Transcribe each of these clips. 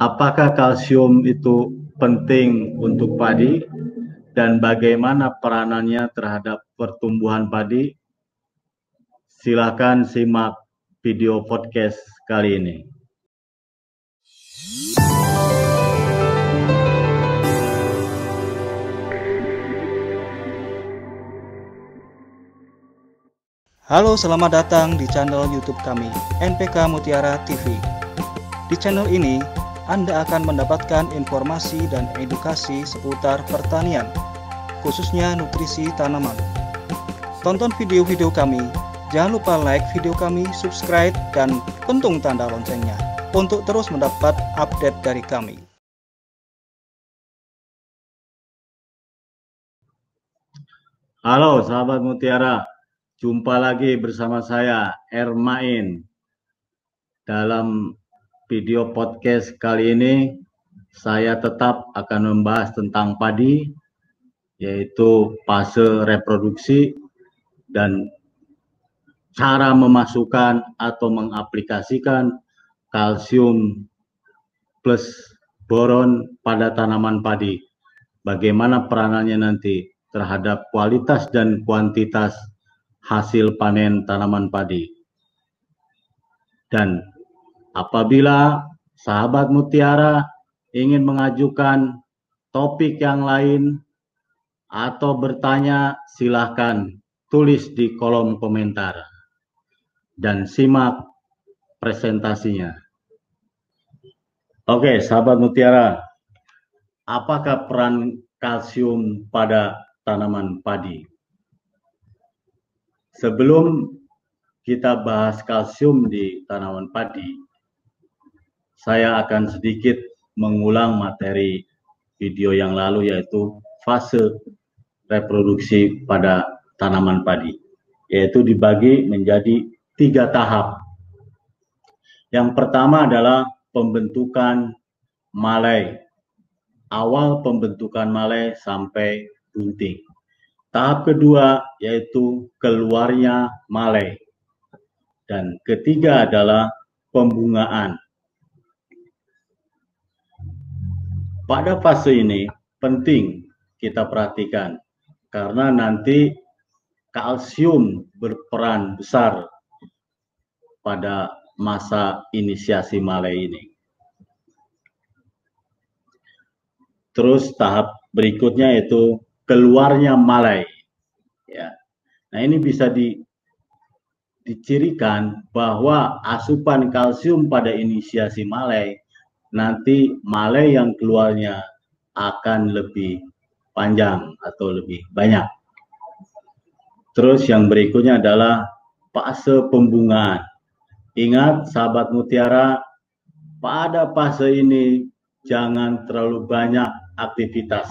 apakah kalsium itu penting untuk padi dan bagaimana peranannya terhadap pertumbuhan padi? Silakan simak video podcast kali ini. Halo, selamat datang di channel YouTube kami, NPK Mutiara TV. Di channel ini, Anda akan mendapatkan informasi dan edukasi seputar pertanian, khususnya nutrisi tanaman. Tonton video-video kami, jangan lupa like video kami, subscribe, dan pentung tanda loncengnya untuk terus mendapat update dari kami. Halo sahabat Mutiara, Jumpa lagi bersama saya Ermain dalam video podcast kali ini saya tetap akan membahas tentang padi yaitu fase reproduksi dan cara memasukkan atau mengaplikasikan kalsium plus boron pada tanaman padi. Bagaimana peranannya nanti terhadap kualitas dan kuantitas hasil panen tanaman padi. Dan apabila sahabat mutiara ingin mengajukan topik yang lain atau bertanya, silahkan tulis di kolom komentar dan simak presentasinya. Oke, sahabat mutiara, apakah peran kalsium pada tanaman padi? Sebelum kita bahas kalsium di tanaman padi, saya akan sedikit mengulang materi video yang lalu yaitu fase reproduksi pada tanaman padi, yaitu dibagi menjadi tiga tahap. Yang pertama adalah pembentukan malai, awal pembentukan malai sampai bunting. Tahap kedua yaitu keluarnya malai. Dan ketiga adalah pembungaan. Pada fase ini penting kita perhatikan karena nanti kalsium berperan besar pada masa inisiasi malai ini. Terus tahap berikutnya yaitu keluarnya malai. Ya. Nah ini bisa di, dicirikan bahwa asupan kalsium pada inisiasi malai nanti malai yang keluarnya akan lebih panjang atau lebih banyak. Terus yang berikutnya adalah fase pembungaan. Ingat sahabat mutiara, pada fase ini jangan terlalu banyak aktivitas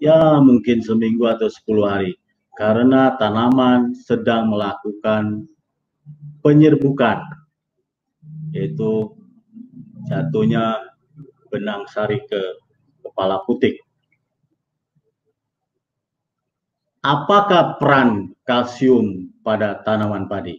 ya mungkin seminggu atau 10 hari karena tanaman sedang melakukan penyerbukan yaitu jatuhnya benang sari ke kepala putik. Apakah peran kalsium pada tanaman padi?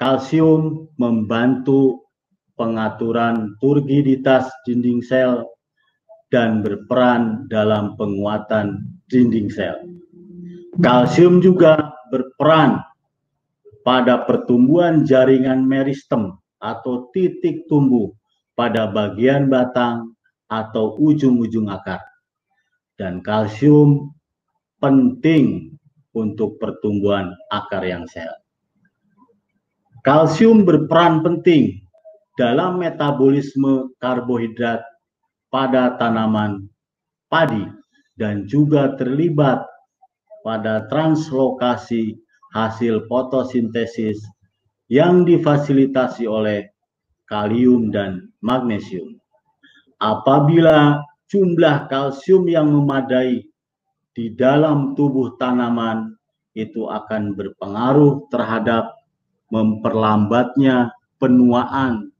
Kalsium membantu pengaturan turgiditas dinding sel dan berperan dalam penguatan dinding sel. Kalsium juga berperan pada pertumbuhan jaringan meristem atau titik tumbuh pada bagian batang atau ujung-ujung akar. Dan kalsium penting untuk pertumbuhan akar yang sehat. Kalsium berperan penting dalam metabolisme karbohidrat pada tanaman padi dan juga terlibat pada translokasi hasil fotosintesis yang difasilitasi oleh kalium dan magnesium. Apabila jumlah kalsium yang memadai di dalam tubuh tanaman itu akan berpengaruh terhadap memperlambatnya penuaan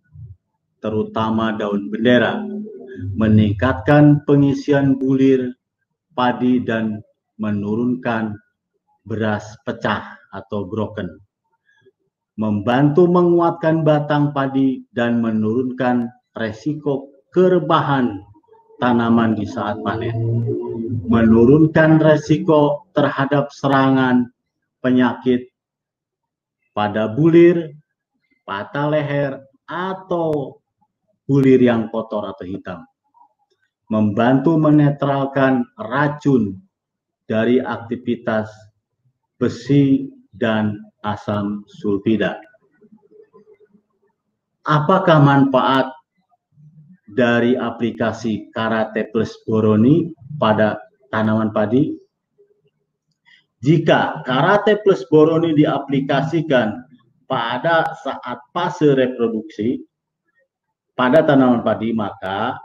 terutama daun bendera meningkatkan pengisian bulir padi dan menurunkan beras pecah atau broken. Membantu menguatkan batang padi dan menurunkan resiko kerebahan tanaman di saat panen, menurunkan resiko terhadap serangan penyakit pada bulir, patah leher, atau bulir yang kotor atau hitam. Membantu menetralkan racun dari aktivitas besi dan asam sulfida. Apakah manfaat dari aplikasi Karate Plus Boroni pada tanaman padi? Jika Karate Plus Boroni diaplikasikan pada saat fase reproduksi pada tanaman padi, maka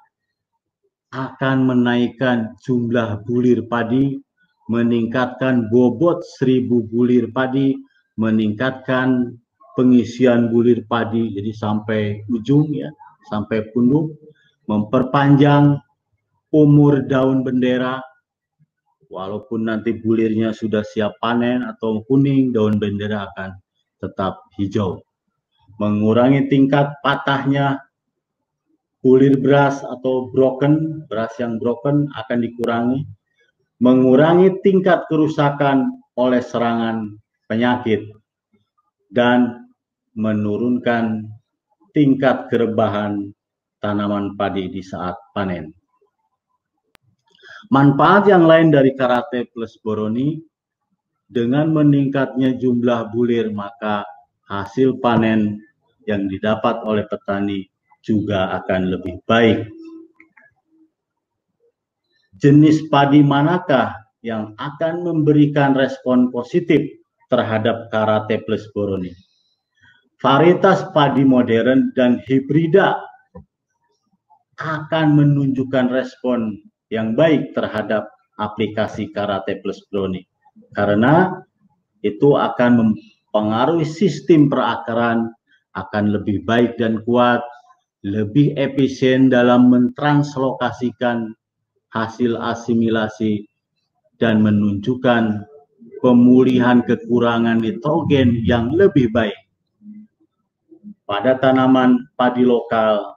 akan menaikkan jumlah bulir padi, meningkatkan bobot seribu bulir padi, meningkatkan pengisian bulir padi jadi sampai ujung ya, sampai punuk memperpanjang umur daun bendera. Walaupun nanti bulirnya sudah siap panen atau kuning daun bendera akan tetap hijau. Mengurangi tingkat patahnya bulir beras atau broken beras yang broken akan dikurangi. Mengurangi tingkat kerusakan oleh serangan penyakit dan menurunkan tingkat kerebahan tanaman padi di saat panen. Manfaat yang lain dari karate plus boroni dengan meningkatnya jumlah bulir maka hasil panen yang didapat oleh petani juga akan lebih baik. Jenis padi manakah yang akan memberikan respon positif terhadap karate plus boroni? Varietas padi modern dan hibrida akan menunjukkan respon yang baik terhadap aplikasi Karate Plus Brownie karena itu akan mempengaruhi sistem perakaran akan lebih baik dan kuat, lebih efisien dalam mentranslokasikan hasil asimilasi dan menunjukkan pemulihan kekurangan nitrogen yang lebih baik pada tanaman padi lokal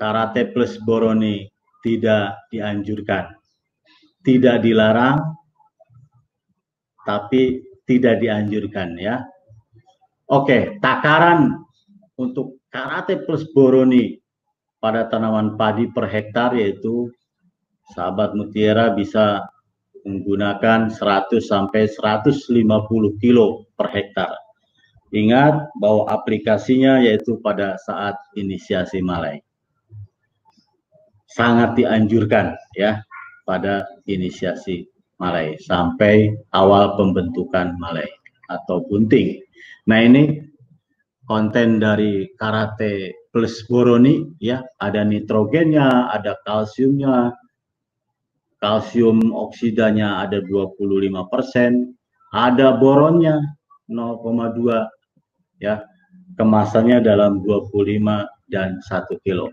karate plus boroni tidak dianjurkan. Tidak dilarang, tapi tidak dianjurkan ya. Oke, takaran untuk karate plus boroni pada tanaman padi per hektar yaitu sahabat mutiara bisa menggunakan 100 sampai 150 kilo per hektar. Ingat bahwa aplikasinya yaitu pada saat inisiasi malai sangat dianjurkan ya pada inisiasi malai sampai awal pembentukan malai atau bunting. Nah ini konten dari karate plus boroni ya ada nitrogennya, ada kalsiumnya, kalsium oksidanya ada 25%, ada boronnya 0,2 ya. Kemasannya dalam 25 dan 1 kilo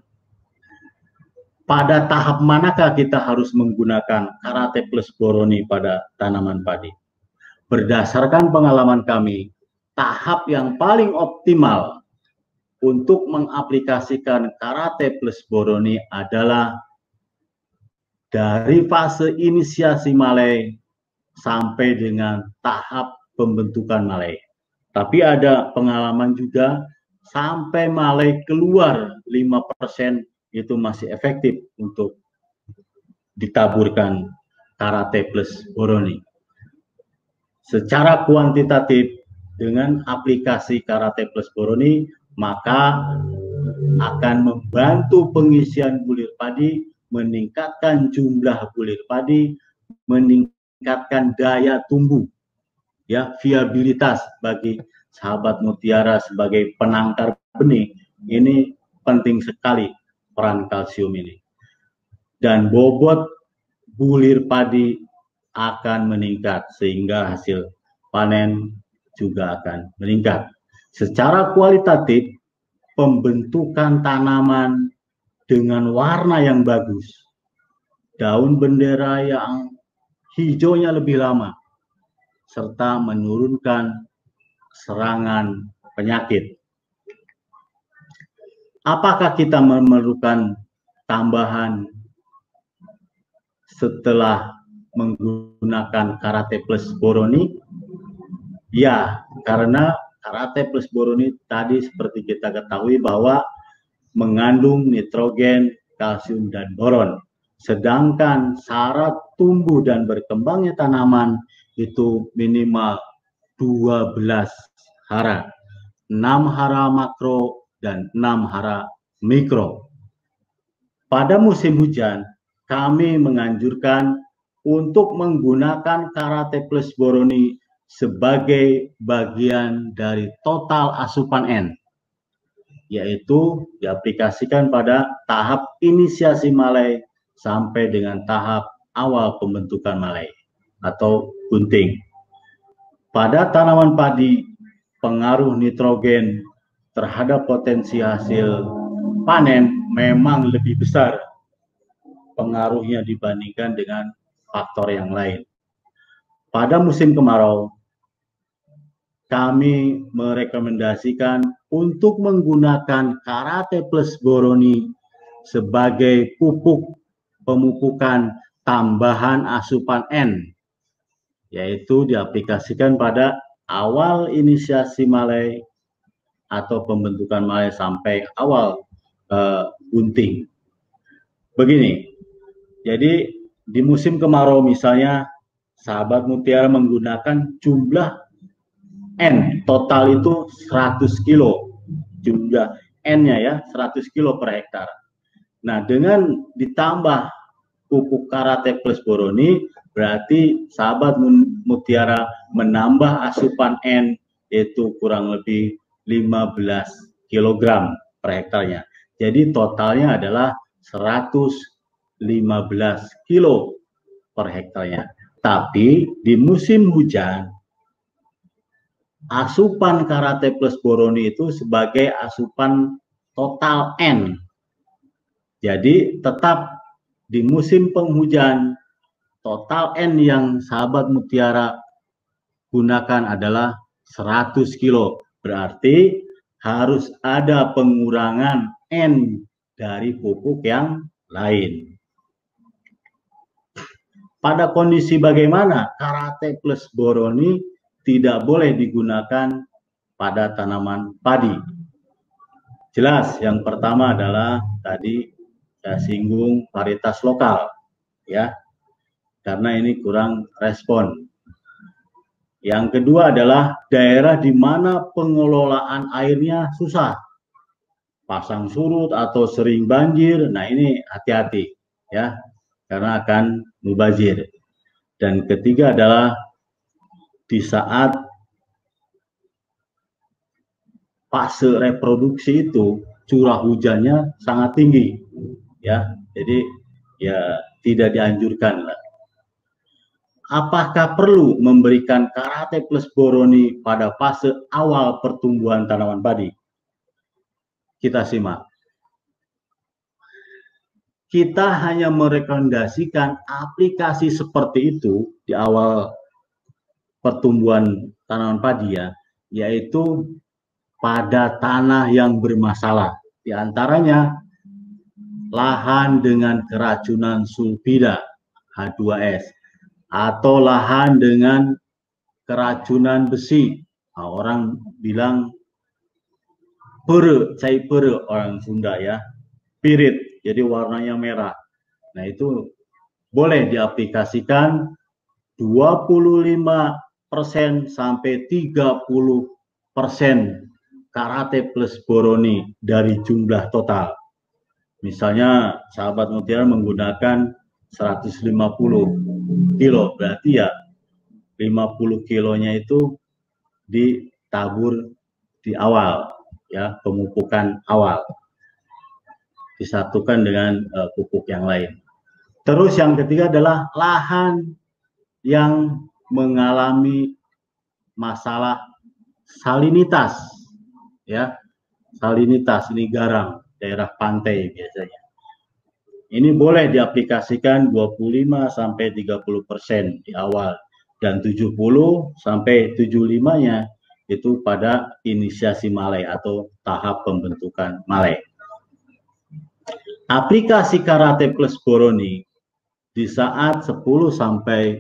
pada tahap manakah kita harus menggunakan karate plus boroni pada tanaman padi? Berdasarkan pengalaman kami, tahap yang paling optimal untuk mengaplikasikan karate plus boroni adalah dari fase inisiasi malai sampai dengan tahap pembentukan malai. Tapi ada pengalaman juga sampai malai keluar 5% itu masih efektif untuk ditaburkan karate plus boroni. Secara kuantitatif dengan aplikasi karate plus boroni maka akan membantu pengisian bulir padi, meningkatkan jumlah bulir padi, meningkatkan daya tumbuh, ya viabilitas bagi sahabat mutiara sebagai penangkar benih ini penting sekali peran kalsium ini. Dan bobot bulir padi akan meningkat sehingga hasil panen juga akan meningkat. Secara kualitatif, pembentukan tanaman dengan warna yang bagus, daun bendera yang hijaunya lebih lama, serta menurunkan serangan penyakit apakah kita memerlukan tambahan setelah menggunakan karate plus boroni? Ya, karena karate plus boroni tadi seperti kita ketahui bahwa mengandung nitrogen, kalsium, dan boron. Sedangkan syarat tumbuh dan berkembangnya tanaman itu minimal 12 hara. 6 hara makro dan 6 hara mikro. Pada musim hujan, kami menganjurkan untuk menggunakan karate plus boroni sebagai bagian dari total asupan N, yaitu diaplikasikan pada tahap inisiasi malai sampai dengan tahap awal pembentukan malai atau gunting. Pada tanaman padi, pengaruh nitrogen terhadap potensi hasil panen memang lebih besar pengaruhnya dibandingkan dengan faktor yang lain. Pada musim kemarau, kami merekomendasikan untuk menggunakan karate plus boroni sebagai pupuk pemupukan tambahan asupan N, yaitu diaplikasikan pada awal inisiasi malai atau pembentukan malai sampai awal gunting. Begini, jadi di musim kemarau misalnya sahabat mutiara menggunakan jumlah N total itu 100 kilo jumlah N-nya ya 100 kilo per hektar. Nah dengan ditambah pupuk karate plus boroni berarti sahabat mutiara menambah asupan N yaitu kurang lebih 15 kg per hektarnya. Jadi totalnya adalah 115 kilo per hektarnya. Tapi di musim hujan asupan karate plus boroni itu sebagai asupan total N. Jadi tetap di musim penghujan total N yang sahabat mutiara gunakan adalah 100 kilo. Berarti harus ada pengurangan N dari pupuk yang lain. Pada kondisi bagaimana karate plus boroni tidak boleh digunakan pada tanaman padi. Jelas, yang pertama adalah tadi saya singgung varietas lokal ya. Karena ini kurang respon. Yang kedua adalah daerah di mana pengelolaan airnya susah. Pasang surut atau sering banjir nah ini hati-hati ya. Karena akan mubazir. Dan ketiga adalah di saat fase reproduksi itu curah hujannya sangat tinggi ya. Jadi ya tidak dianjurkan lah. Apakah perlu memberikan karate plus boroni pada fase awal pertumbuhan tanaman padi? Kita simak. Kita hanya merekomendasikan aplikasi seperti itu di awal pertumbuhan tanaman padi ya, yaitu pada tanah yang bermasalah. Di antaranya lahan dengan keracunan sulfida H2S atau lahan dengan keracunan besi. Nah, orang bilang pere, cai pere orang Sunda ya, pirit, jadi warnanya merah. Nah itu boleh diaplikasikan 25 persen sampai 30 persen karate plus boroni dari jumlah total. Misalnya sahabat mutiara menggunakan 150 kilo, berarti ya 50 kilonya itu ditabur di awal, ya pemupukan awal, disatukan dengan uh, pupuk yang lain. Terus yang ketiga adalah lahan yang mengalami masalah salinitas, ya salinitas ini garam daerah pantai biasanya. Ini boleh diaplikasikan 25 sampai 30 persen di awal dan 70 sampai 75-nya itu pada inisiasi malai atau tahap pembentukan malai. aplikasi Karate Plus Boroni di saat 10 sampai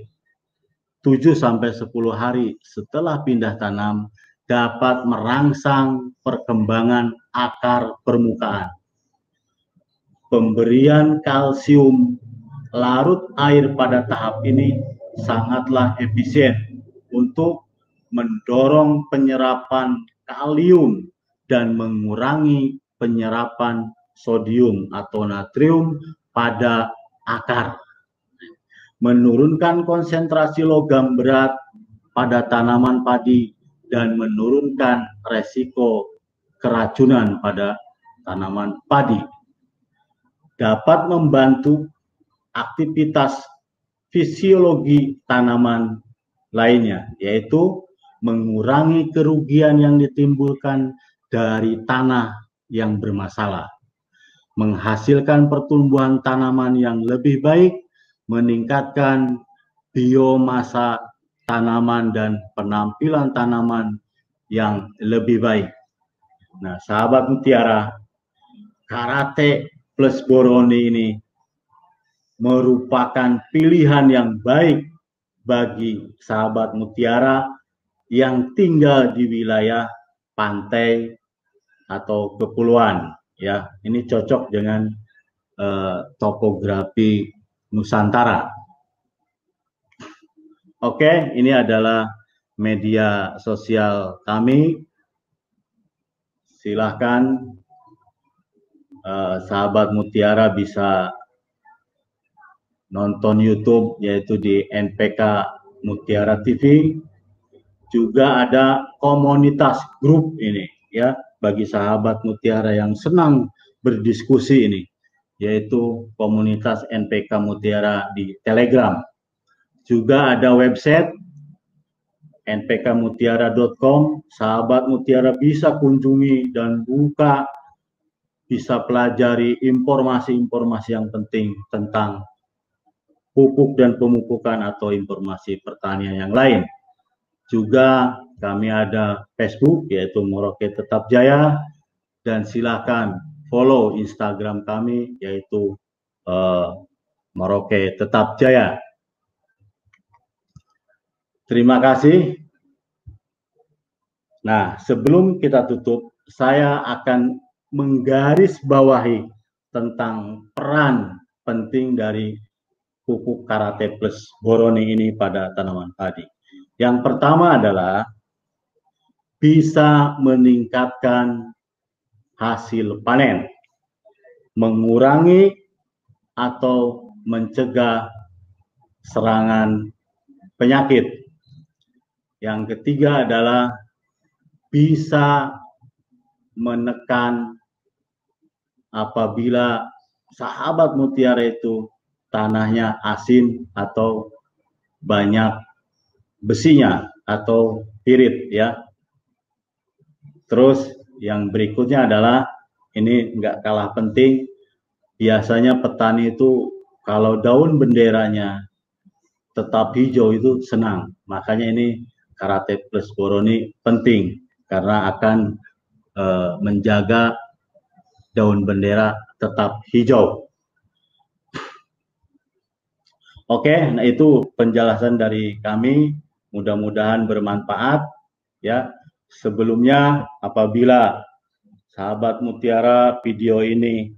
7 sampai 10 hari setelah pindah tanam dapat merangsang perkembangan akar permukaan. Pemberian kalsium larut air pada tahap ini sangatlah efisien untuk mendorong penyerapan kalium dan mengurangi penyerapan sodium atau natrium pada akar. Menurunkan konsentrasi logam berat pada tanaman padi dan menurunkan resiko keracunan pada tanaman padi. Dapat membantu aktivitas fisiologi tanaman lainnya, yaitu mengurangi kerugian yang ditimbulkan dari tanah yang bermasalah, menghasilkan pertumbuhan tanaman yang lebih baik, meningkatkan biomasa tanaman dan penampilan tanaman yang lebih baik. Nah, sahabat mutiara, karate plus boroni ini merupakan pilihan yang baik bagi sahabat mutiara yang tinggal di wilayah pantai atau kepulauan ya ini cocok dengan uh, topografi Nusantara Oke, ini adalah media sosial kami. Silahkan uh, sahabat Mutiara bisa nonton YouTube yaitu di NPK Mutiara TV. Juga ada komunitas grup ini ya bagi sahabat Mutiara yang senang berdiskusi ini yaitu komunitas NPK Mutiara di Telegram. Juga ada website npkmutiara.com, sahabat mutiara bisa kunjungi dan buka, bisa pelajari informasi-informasi yang penting tentang pupuk dan pemupukan atau informasi pertanian yang lain. Juga kami ada Facebook yaitu Moroke Tetap Jaya. Dan silakan follow Instagram kami yaitu uh, Moroke Tetap Jaya. Terima kasih. Nah, sebelum kita tutup, saya akan menggarisbawahi tentang peran penting dari pupuk Karate Plus Boroni ini pada tanaman padi. Yang pertama adalah bisa meningkatkan hasil panen, mengurangi atau mencegah serangan penyakit yang ketiga adalah bisa menekan apabila sahabat mutiara itu tanahnya asin atau banyak besinya atau pirit ya. Terus yang berikutnya adalah ini nggak kalah penting. Biasanya petani itu kalau daun benderanya tetap hijau itu senang. Makanya ini Karate Plus Boroni penting karena akan e, menjaga daun bendera tetap hijau. Oke, nah itu penjelasan dari kami. Mudah-mudahan bermanfaat ya. Sebelumnya apabila sahabat Mutiara video ini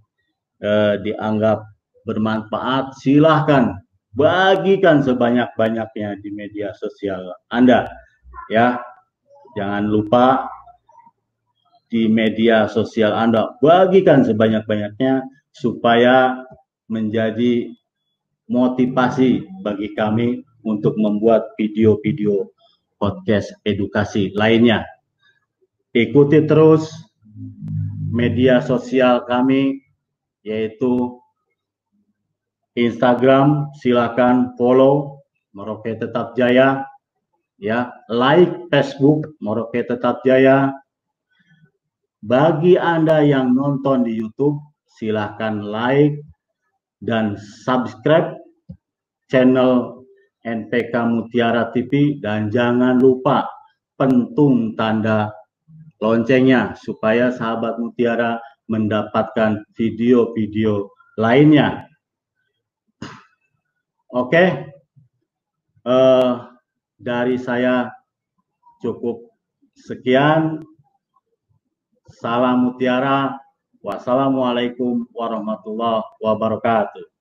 e, dianggap bermanfaat, silahkan bagikan sebanyak-banyaknya di media sosial Anda ya jangan lupa di media sosial Anda bagikan sebanyak-banyaknya supaya menjadi motivasi bagi kami untuk membuat video-video podcast edukasi lainnya. Ikuti terus media sosial kami yaitu Instagram. Silakan follow Merauke Tetap Jaya. Ya like Facebook Moroke Tetap Jaya. Bagi Anda yang nonton di YouTube silahkan like dan subscribe channel NPK Mutiara TV dan jangan lupa pentung tanda loncengnya supaya sahabat Mutiara mendapatkan video-video lainnya. Oke, uh, dari saya cukup sekian. Salam mutiara. Wassalamualaikum warahmatullahi wabarakatuh.